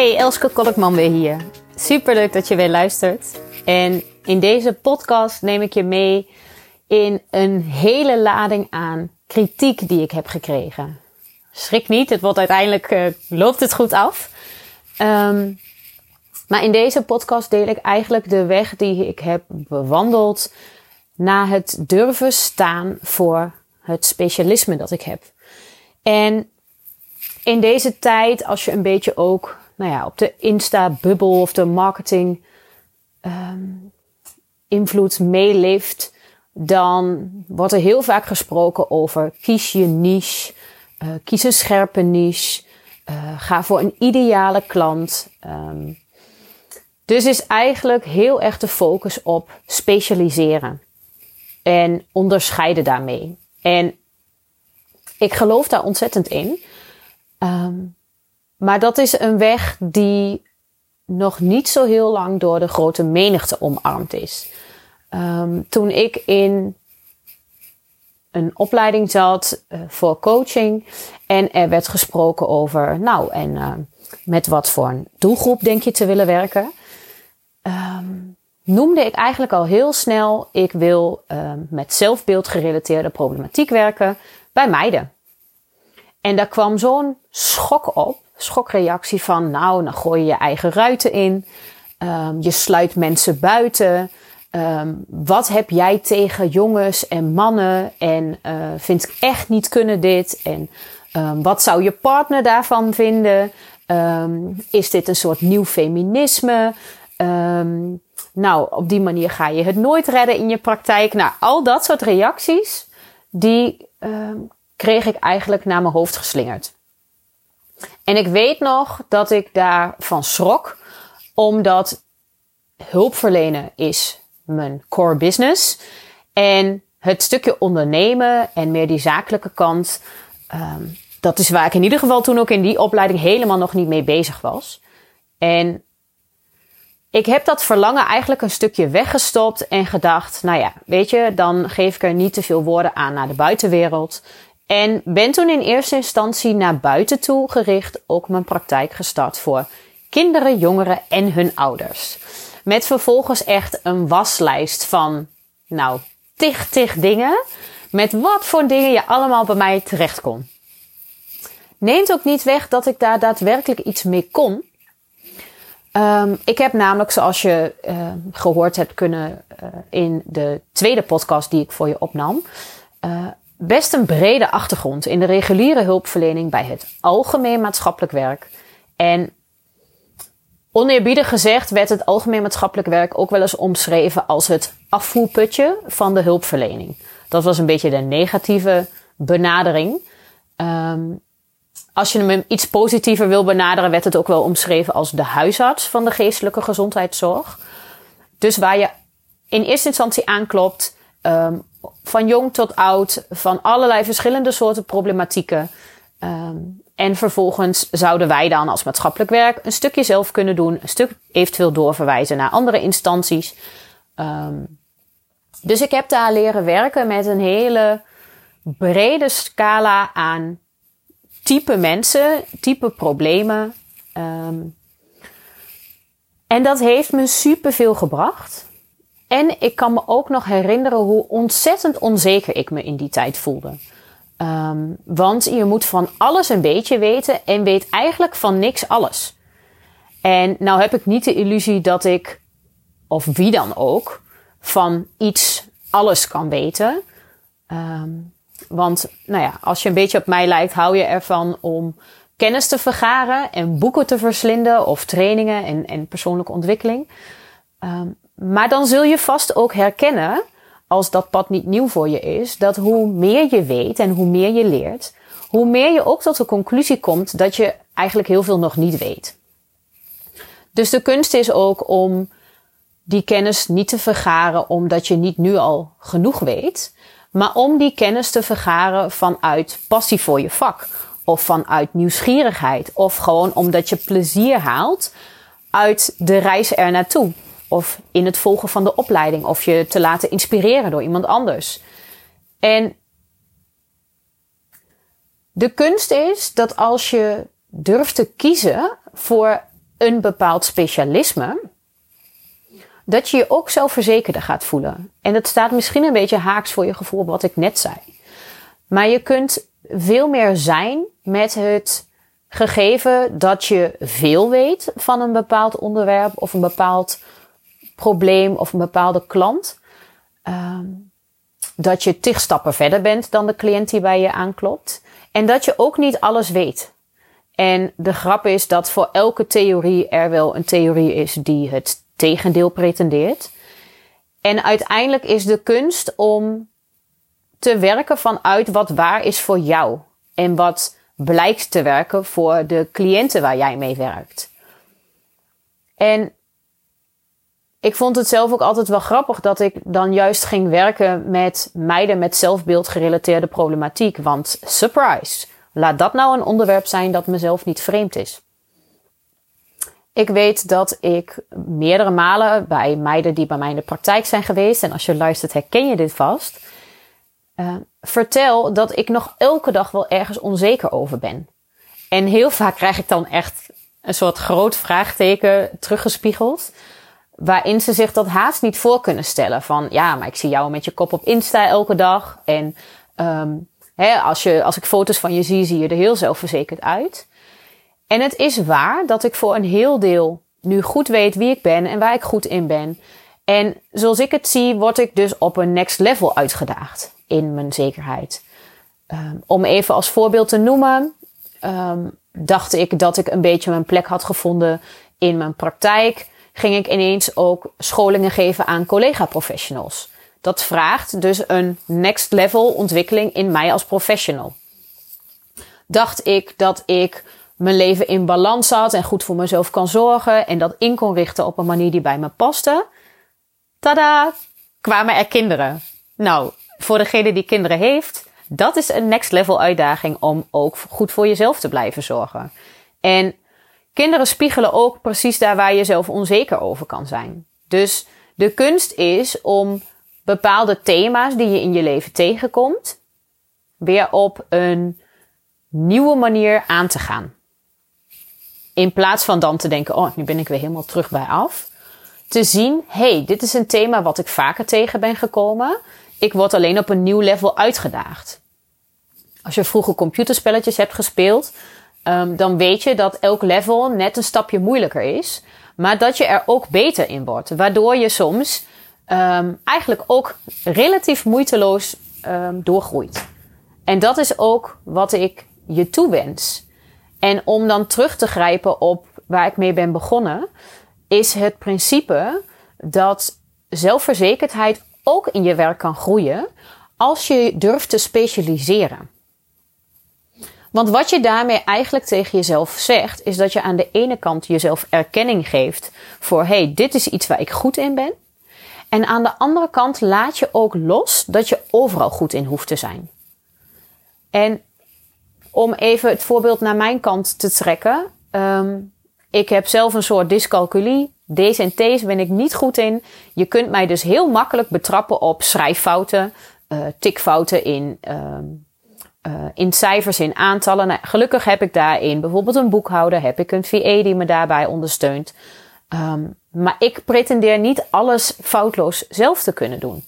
Hey, Elske Kolkman weer hier. Super leuk dat je weer luistert. En in deze podcast neem ik je mee in een hele lading aan kritiek die ik heb gekregen. Schrik niet, het wordt uiteindelijk uh, loopt het goed af. Um, maar in deze podcast deel ik eigenlijk de weg die ik heb bewandeld naar het durven staan voor het specialisme dat ik heb. En in deze tijd, als je een beetje ook nou ja, op de Insta-bubbel of de marketing um, invloed meeleeft, dan wordt er heel vaak gesproken over kies je niche, uh, kies een scherpe niche, uh, ga voor een ideale klant. Um, dus is eigenlijk heel erg de focus op specialiseren en onderscheiden daarmee. En ik geloof daar ontzettend in. Um, maar dat is een weg die nog niet zo heel lang door de grote menigte omarmd is. Um, toen ik in een opleiding zat uh, voor coaching en er werd gesproken over, nou, en uh, met wat voor een doelgroep denk je te willen werken, um, noemde ik eigenlijk al heel snel, ik wil um, met zelfbeeld gerelateerde problematiek werken bij meiden. En daar kwam zo'n schok op schokreactie van, nou, dan gooi je je eigen ruiten in. Um, je sluit mensen buiten. Um, wat heb jij tegen jongens en mannen? En uh, vind ik echt niet kunnen dit? En um, wat zou je partner daarvan vinden? is dit een soort nieuw feminisme? nou, op die manier ga je het nooit redden in je praktijk. Nou, al dat soort reacties, die kreeg ik eigenlijk naar mijn hoofd geslingerd. En ik weet nog dat ik daarvan schrok, omdat hulpverlenen is mijn core business. En het stukje ondernemen en meer die zakelijke kant, um, dat is waar ik in ieder geval toen ook in die opleiding helemaal nog niet mee bezig was. En ik heb dat verlangen eigenlijk een stukje weggestopt en gedacht, nou ja, weet je, dan geef ik er niet te veel woorden aan naar de buitenwereld. En ben toen in eerste instantie naar buiten toe gericht ook mijn praktijk gestart voor kinderen, jongeren en hun ouders. Met vervolgens echt een waslijst van, nou, tig, tig dingen. Met wat voor dingen je allemaal bij mij terecht kon. Neemt ook niet weg dat ik daar daadwerkelijk iets mee kon. Um, ik heb namelijk, zoals je uh, gehoord hebt kunnen uh, in de tweede podcast die ik voor je opnam, uh, best een brede achtergrond in de reguliere hulpverlening bij het algemeen maatschappelijk werk. En oneerbiedig gezegd werd het algemeen maatschappelijk werk ook wel eens omschreven als het afvoerputje van de hulpverlening. Dat was een beetje de negatieve benadering. Um, als je hem iets positiever wil benaderen, werd het ook wel omschreven als de huisarts van de geestelijke gezondheidszorg. Dus waar je in eerste instantie aanklopt um, van jong tot oud, van allerlei verschillende soorten problematieken. Um, en vervolgens zouden wij dan als maatschappelijk werk een stukje zelf kunnen doen, een stuk eventueel doorverwijzen naar andere instanties. Um, dus ik heb daar leren werken met een hele brede scala aan type mensen, type problemen. En dat heeft me superveel gebracht. En ik kan me ook nog herinneren hoe ontzettend onzeker ik me in die tijd voelde. Um, want je moet van alles een beetje weten en weet eigenlijk van niks alles. En nou heb ik niet de illusie dat ik, of wie dan ook, van iets alles kan weten. Um, want nou ja, als je een beetje op mij lijkt, hou je ervan om kennis te vergaren en boeken te verslinden of trainingen en, en persoonlijke ontwikkeling. Um, maar dan zul je vast ook herkennen, als dat pad niet nieuw voor je is, dat hoe meer je weet en hoe meer je leert, hoe meer je ook tot de conclusie komt dat je eigenlijk heel veel nog niet weet. Dus de kunst is ook om die kennis niet te vergaren omdat je niet nu al genoeg weet, maar om die kennis te vergaren vanuit passie voor je vak of vanuit nieuwsgierigheid of gewoon omdat je plezier haalt uit de reis er naartoe. Of in het volgen van de opleiding. Of je te laten inspireren door iemand anders. En de kunst is dat als je durft te kiezen voor een bepaald specialisme, dat je je ook zelfverzekerder gaat voelen. En dat staat misschien een beetje haaks voor je gevoel wat ik net zei. Maar je kunt veel meer zijn met het gegeven dat je veel weet van een bepaald onderwerp of een bepaald probleem of een bepaalde klant. Ehm, dat je tig stappen verder bent dan de cliënt die bij je aanklopt. En dat je ook niet alles weet. En de grap is dat voor elke theorie er wel een theorie is die het tegendeel pretendeert. En uiteindelijk is de kunst om te werken vanuit wat waar is voor jou. En wat blijkt te werken voor de cliënten waar jij mee werkt. En ik vond het zelf ook altijd wel grappig dat ik dan juist ging werken met meiden met zelfbeeldgerelateerde problematiek. Want surprise, laat dat nou een onderwerp zijn dat mezelf niet vreemd is. Ik weet dat ik meerdere malen bij meiden die bij mij in de praktijk zijn geweest, en als je luistert herken je dit vast, uh, vertel dat ik nog elke dag wel ergens onzeker over ben. En heel vaak krijg ik dan echt een soort groot vraagteken teruggespiegeld. Waarin ze zich dat haast niet voor kunnen stellen. Van ja, maar ik zie jou met je kop op Insta elke dag. En um, hè, als, je, als ik foto's van je zie, zie je er heel zelfverzekerd uit. En het is waar dat ik voor een heel deel nu goed weet wie ik ben en waar ik goed in ben. En zoals ik het zie, word ik dus op een next level uitgedaagd in mijn zekerheid. Um, om even als voorbeeld te noemen, um, dacht ik dat ik een beetje mijn plek had gevonden in mijn praktijk. Ging ik ineens ook scholingen geven aan collega-professionals. Dat vraagt dus een next level ontwikkeling in mij als professional. Dacht ik dat ik mijn leven in balans had en goed voor mezelf kan zorgen en dat in kon richten op een manier die bij me paste. Tada! Kwamen er kinderen. Nou, voor degene die kinderen heeft, dat is een next level uitdaging om ook goed voor jezelf te blijven zorgen. En kinderen spiegelen ook precies daar waar je zelf onzeker over kan zijn. Dus de kunst is om bepaalde thema's die je in je leven tegenkomt, weer op een nieuwe manier aan te gaan. In plaats van dan te denken, oh, nu ben ik weer helemaal terug bij af. Te zien, hey, dit is een thema wat ik vaker tegen ben gekomen. Ik word alleen op een nieuw level uitgedaagd. Als je vroeger computerspelletjes hebt gespeeld, um, dan weet je dat elk level net een stapje moeilijker is. Maar dat je er ook beter in wordt. Waardoor je soms um, eigenlijk ook relatief moeiteloos um, doorgroeit. En dat is ook wat ik je toewens. En om dan terug te grijpen op waar ik mee ben begonnen, is het principe dat zelfverzekerdheid ook in je werk kan groeien als je durft te specialiseren. Want wat je daarmee eigenlijk tegen jezelf zegt, is dat je aan de ene kant jezelf erkenning geeft voor hey, dit is iets waar ik goed in ben. En aan de andere kant laat je ook los dat je overal goed in hoeft te zijn. En om even het voorbeeld naar mijn kant te trekken. Um, ik heb zelf een soort dyscalculie. D's en T's ben ik niet goed in. Je kunt mij dus heel makkelijk betrappen op schrijffouten, uh, tikfouten in, uh, uh, in cijfers, in aantallen. Nou, gelukkig heb ik daarin bijvoorbeeld een boekhouder, heb ik een VA die me daarbij ondersteunt. Um, maar ik pretendeer niet alles foutloos zelf te kunnen doen.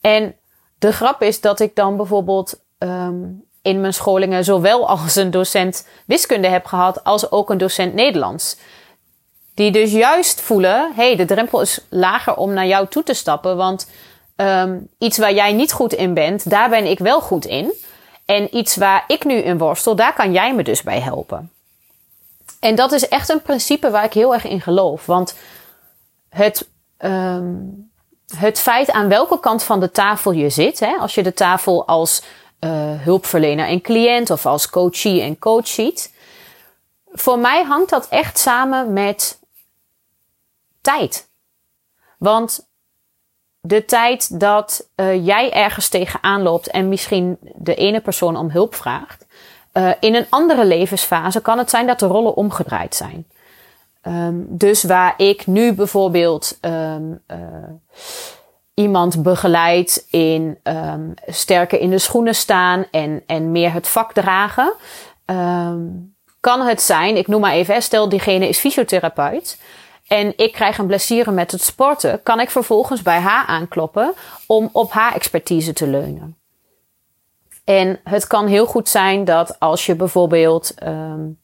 En de grap is dat ik dan bijvoorbeeld um, in mijn scholingen zowel als een docent wiskunde heb gehad als ook een docent Nederlands. Die dus juist voelen, hé, hey, de drempel is lager om naar jou toe te stappen, want um, iets waar jij niet goed in bent, daar ben ik wel goed in. En iets waar ik nu in worstel, daar kan jij me dus bij helpen. En dat is echt een principe waar ik heel erg in geloof. Want het, um, het feit aan welke kant van de tafel je zit, hè, als je de tafel als uh, hulpverlener en cliënt of als coachie en coach ziet. Voor mij hangt dat echt samen met tijd. Want de tijd dat uh, jij ergens tegenaan loopt en misschien de ene persoon om hulp vraagt, uh, in een andere levensfase kan het zijn dat de rollen omgedraaid zijn. Um, dus waar ik nu bijvoorbeeld um, uh, iemand begeleid in um, sterker in de schoenen staan en, en meer het vak dragen, kan het zijn, ik noem maar even, stel diegene is fysiotherapeut en ik krijg een blessure met het sporten, kan ik vervolgens bij haar aankloppen om op haar expertise te leunen. En het kan heel goed zijn dat als je bijvoorbeeld um,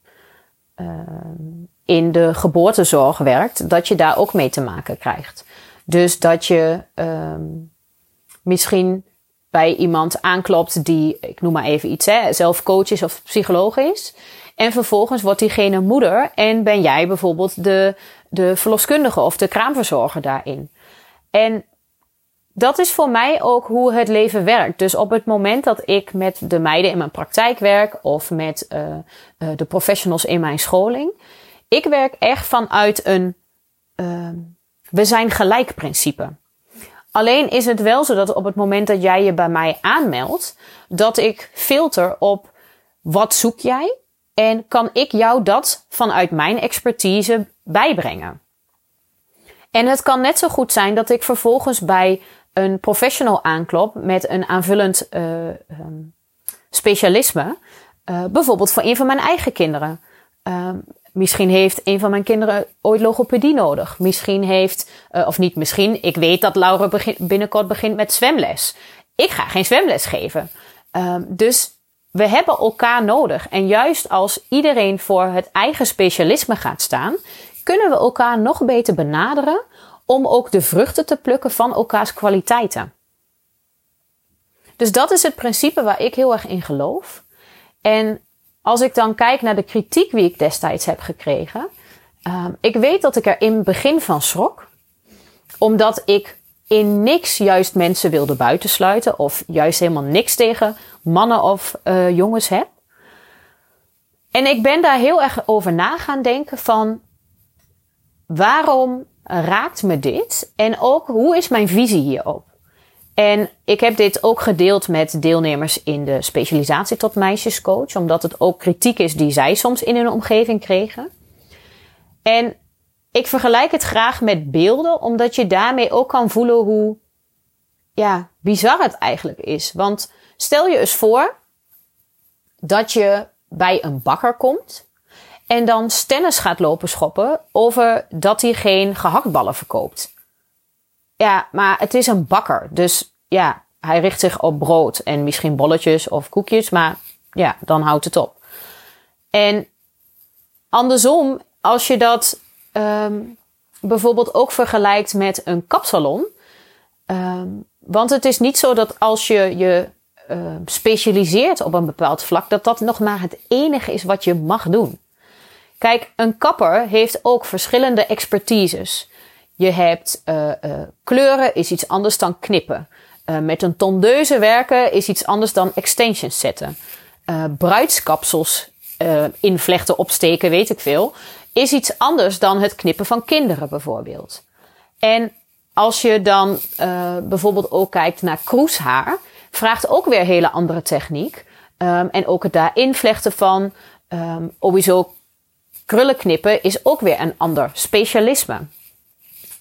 um, in de geboortezorg werkt, dat je daar ook mee te maken krijgt. Dus dat je um, misschien bij iemand aanklopt die, ik noem maar even iets, hè, zelf coach is of psycholoog is. En vervolgens wordt diegene moeder en ben jij bijvoorbeeld de, de verloskundige of de kraamverzorger daarin. En dat is voor mij ook hoe het leven werkt. Dus op het moment dat ik met de meiden in mijn praktijk werk of met uh, de professionals in mijn scholing, ik werk echt vanuit een uh, we zijn gelijk principe. Alleen is het wel zo dat op het moment dat jij je bij mij aanmeldt, dat ik filter op wat zoek jij en kan ik jou dat vanuit mijn expertise bijbrengen. En het kan net zo goed zijn dat ik vervolgens bij een professional aanklop met een aanvullend uh, um, specialisme. Uh, bijvoorbeeld voor een van mijn eigen kinderen. Uh, misschien heeft een van mijn kinderen ooit logopedie nodig. Misschien heeft, uh, of niet misschien, ik weet dat Laura binnenkort begint met zwemles. Ik ga geen zwemles geven. Ehm, dus we hebben elkaar nodig. En juist als iedereen voor het eigen specialisme gaat staan, kunnen we elkaar nog beter benaderen om ook de vruchten te plukken van elkaars kwaliteiten. Dus dat is het principe waar ik heel erg in geloof. En als ik dan kijk naar de kritiek die ik destijds heb gekregen, uh, ik weet dat ik er in het begin van schrok, omdat ik in niks juist mensen wilde buitensluiten of juist helemaal niks tegen mannen of uh, jongens heb. En ik ben daar heel erg over na gaan denken van waarom raakt me dit? En ook hoe is mijn visie hierop? En ik heb dit ook gedeeld met deelnemers in de specialisatie tot meisjescoach, omdat het ook kritiek is die zij soms in hun omgeving kregen. En ik vergelijk het graag met beelden, omdat je daarmee ook kan voelen hoe ja, bizar het eigenlijk is. Want stel je eens voor dat je bij een bakker komt en dan stennis gaat lopen schoppen over dat hij geen gehaktballen verkoopt. Ja, maar het is een bakker. Dus ja, hij richt zich op brood en misschien bolletjes of koekjes, maar ja, dan houdt het op. En andersom, als je dat um, bijvoorbeeld ook vergelijkt met een kapsalon. Um, want het is niet zo dat als je je uh, specialiseert op een bepaald vlak, dat dat nog maar het enige is wat je mag doen. Kijk, een kapper heeft ook verschillende expertises. Je hebt uh, uh, kleuren is iets anders dan knippen. Uh, met een tondeuze werken is iets anders dan extensions zetten. bruidskapsels invlechten, opsteken, weet ik veel is iets anders dan het knippen van kinderen bijvoorbeeld. En als je dan uh, bijvoorbeeld ook kijkt naar kroeshaar, vraagt ook weer hele andere techniek. Um, en ook het daar invlechten van, um, sowieso krullen knippen is ook weer een ander specialisme.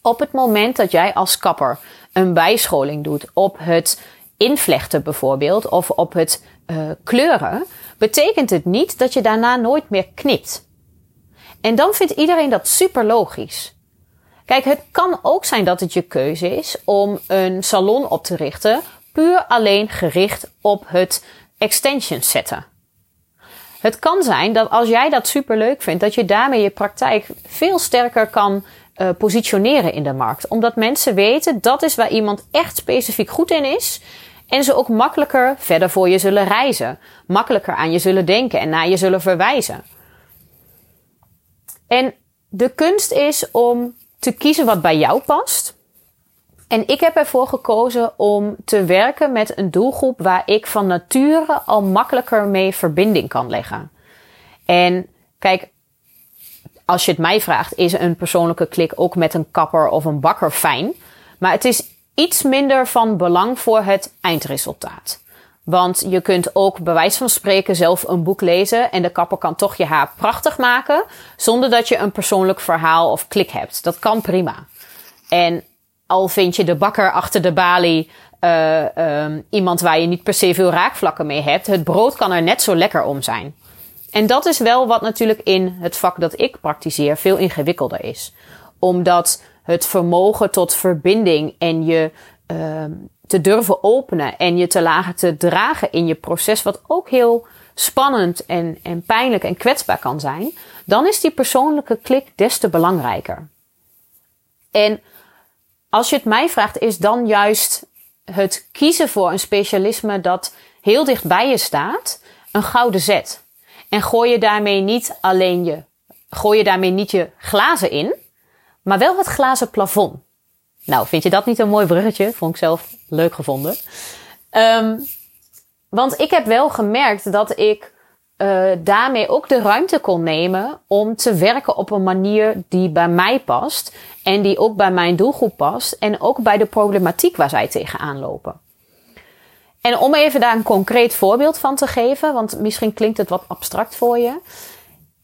Op het moment dat jij als kapper een bijscholing doet op het invlechten bijvoorbeeld, of op het uh, kleuren, betekent het niet dat je daarna nooit meer knipt. En dan vindt iedereen dat super logisch. Kijk, het kan ook zijn dat het je keuze is om een salon op te richten, puur alleen gericht op het extension zetten. Het kan zijn dat als jij dat super leuk vindt, dat je daarmee je praktijk veel sterker kan uh, positioneren in de markt. Omdat mensen weten dat is waar iemand echt specifiek goed in is. En ze ook makkelijker verder voor je zullen reizen. Makkelijker aan je zullen denken en naar je zullen verwijzen. En de kunst is om te kiezen wat bij jou past. En ik heb ervoor gekozen om te werken met een doelgroep waar ik van nature al makkelijker mee verbinding kan leggen. En kijk, als je het mij vraagt, is een persoonlijke klik ook met een kapper of een bakker fijn. Maar het is iets minder van belang voor het eindresultaat. Want je kunt ook bij wijze van spreken zelf een boek lezen en de kapper kan toch je haar prachtig maken zonder dat je een persoonlijk verhaal of klik hebt. Dat kan prima. En al vind je de bakker achter de balie uh, um, iemand waar je niet per se veel raakvlakken mee hebt, het brood kan er net zo lekker om zijn. En dat is wel wat natuurlijk in het vak dat ik praktiseer veel ingewikkelder is. Omdat het vermogen tot verbinding en je uh, te durven openen en je te lagen te dragen in je proces, wat ook heel spannend en, en pijnlijk en kwetsbaar kan zijn, dan is die persoonlijke klik des te belangrijker. En als je het mij vraagt, is dan juist het kiezen voor een specialisme dat heel dicht bij je staat, een gouden zet. En gooi je daarmee niet alleen je, gooi je daarmee niet je glazen in, maar wel het glazen plafond. Nou, vind je dat niet een mooi bruggetje? Vond ik zelf leuk gevonden. Um, want ik heb wel gemerkt dat ik uh, daarmee ook de ruimte kon nemen om te werken op een manier die bij mij past. En die ook bij mijn doelgroep past. En ook bij de problematiek waar zij tegenaan lopen. En om even daar een concreet voorbeeld van te geven, want misschien klinkt het wat abstract voor je.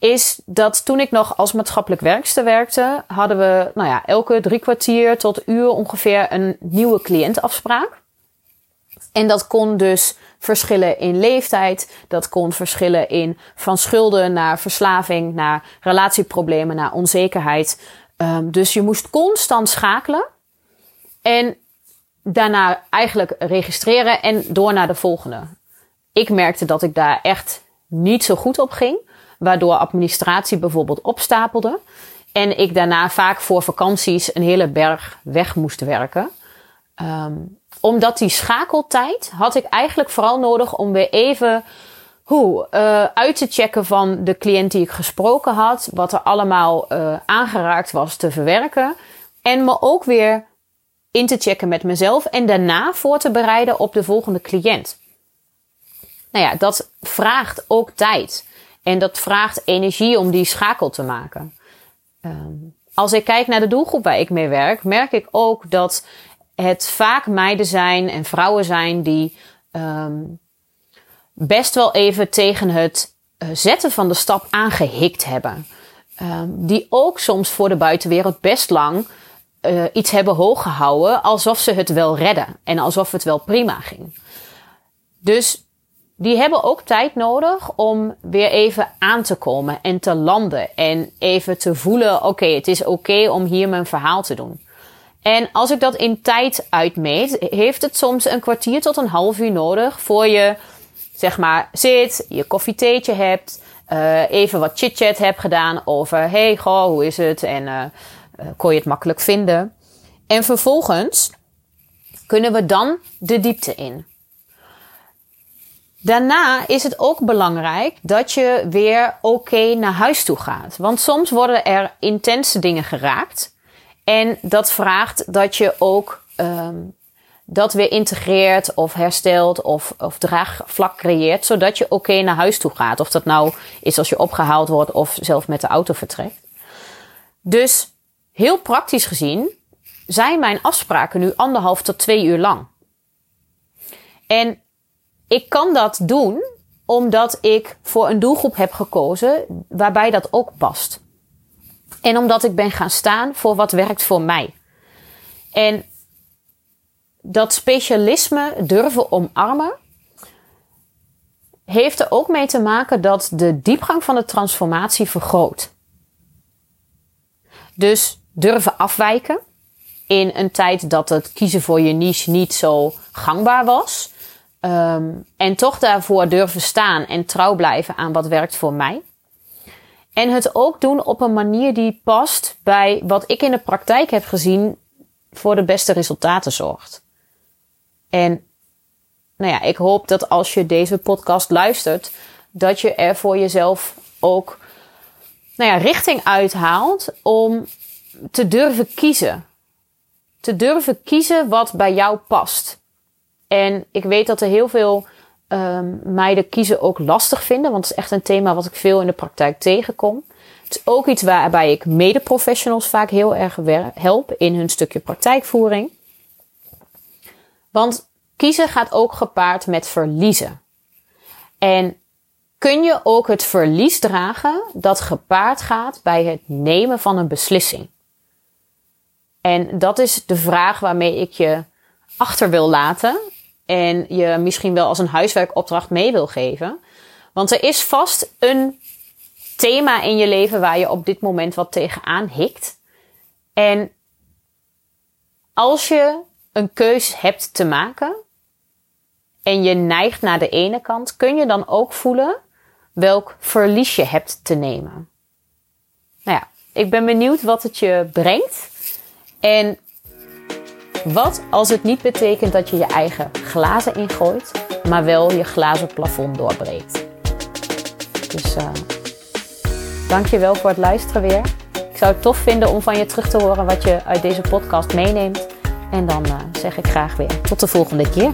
Is dat toen ik nog als maatschappelijk werkster werkte, hadden we nou ja, elke drie kwartier tot uur ongeveer een nieuwe cliëntafspraak. En dat kon dus verschillen in leeftijd. Dat kon verschillen in van schulden naar verslaving, naar relatieproblemen, naar onzekerheid. Um, dus je moest constant schakelen. En daarna eigenlijk registreren en door naar de volgende. Ik merkte dat ik daar echt niet zo goed op ging. Waardoor administratie bijvoorbeeld opstapelde. En ik daarna vaak voor vakanties een hele berg weg moest werken. Um, omdat die schakeltijd had ik eigenlijk vooral nodig om weer even hoe, uh, uit te checken van de cliënt die ik gesproken had. Wat er allemaal uh, aangeraakt was te verwerken. En me ook weer in te checken met mezelf. En daarna voor te bereiden op de volgende cliënt. Nou ja, dat vraagt ook tijd. En dat vraagt energie om die schakel te maken. Um, als ik kijk naar de doelgroep waar ik mee werk, merk ik ook dat het vaak meiden zijn en vrouwen zijn die um, best wel even tegen het uh, zetten van de stap aangehikt hebben. Um, die ook soms voor de buitenwereld best lang uh, iets hebben hooggehouden alsof ze het wel redden en alsof het wel prima ging. Dus die hebben ook tijd nodig om weer even aan te komen en te landen en even te voelen: oké, het is oké om hier mijn verhaal te doen. En als ik dat in tijd uitmeet, heeft het soms een kwartier tot een half uur nodig voor je, zeg maar, zit, je koffietheetje hebt, uh, even wat chit-chat hebt gedaan over, hey, goh, hoe is het? En uh, kon je het makkelijk vinden? En vervolgens kunnen we dan de diepte in. Daarna is het ook belangrijk dat je weer oké naar huis toe gaat. Want soms worden er intense dingen geraakt. En dat vraagt dat je ook um, dat weer integreert of herstelt of, of draagvlak creëert, zodat je oké naar huis toe gaat. Of dat nou is als je opgehaald wordt of zelf met de auto vertrekt. Dus heel praktisch gezien zijn mijn afspraken nu anderhalf tot twee uur lang. En ik kan dat doen omdat ik voor een doelgroep heb gekozen waarbij dat ook past. En omdat ik ben gaan staan voor wat werkt voor mij. En dat specialisme durven omarmen heeft er ook mee te maken dat de diepgang van de transformatie vergroot. Dus durven afwijken in een tijd dat het kiezen voor je niche niet zo gangbaar was. Um, en toch daarvoor durven staan en trouw blijven aan wat werkt voor mij. En het ook doen op een manier die past bij wat ik in de praktijk heb gezien voor de beste resultaten zorgt. En nou ja, ik hoop dat als je deze podcast luistert, dat je er voor jezelf ook nou ja, richting uithaalt om te durven kiezen. Te durven kiezen wat bij jou past. En ik weet dat er heel veel um, meiden kiezen ook lastig vinden. Want het is echt een thema wat ik veel in de praktijk tegenkom. Het is ook iets waarbij ik mede-professionals vaak heel erg help in hun stukje praktijkvoering. Want kiezen gaat ook gepaard met verliezen. En kun je ook het verlies dragen dat gepaard gaat bij het nemen van een beslissing? En dat is de vraag waarmee ik je achter wil laten en je misschien wel als een huiswerkopdracht mee wil geven. Want er is vast een thema in je leven waar je op dit moment wat tegenaan hikt. En als je een keus hebt te maken en je neigt naar de ene kant, kun je dan ook voelen welk verlies je hebt te nemen. Nou ja, ik ben benieuwd wat het je brengt. En wat als het niet betekent dat je je eigen glazen ingooit, maar wel je glazen plafond doorbreekt. Dus uh, dank je wel voor het luisteren weer. Ik zou het tof vinden om van je terug te horen wat je uit deze podcast meeneemt. En dan uh, zeg ik graag weer tot de volgende keer.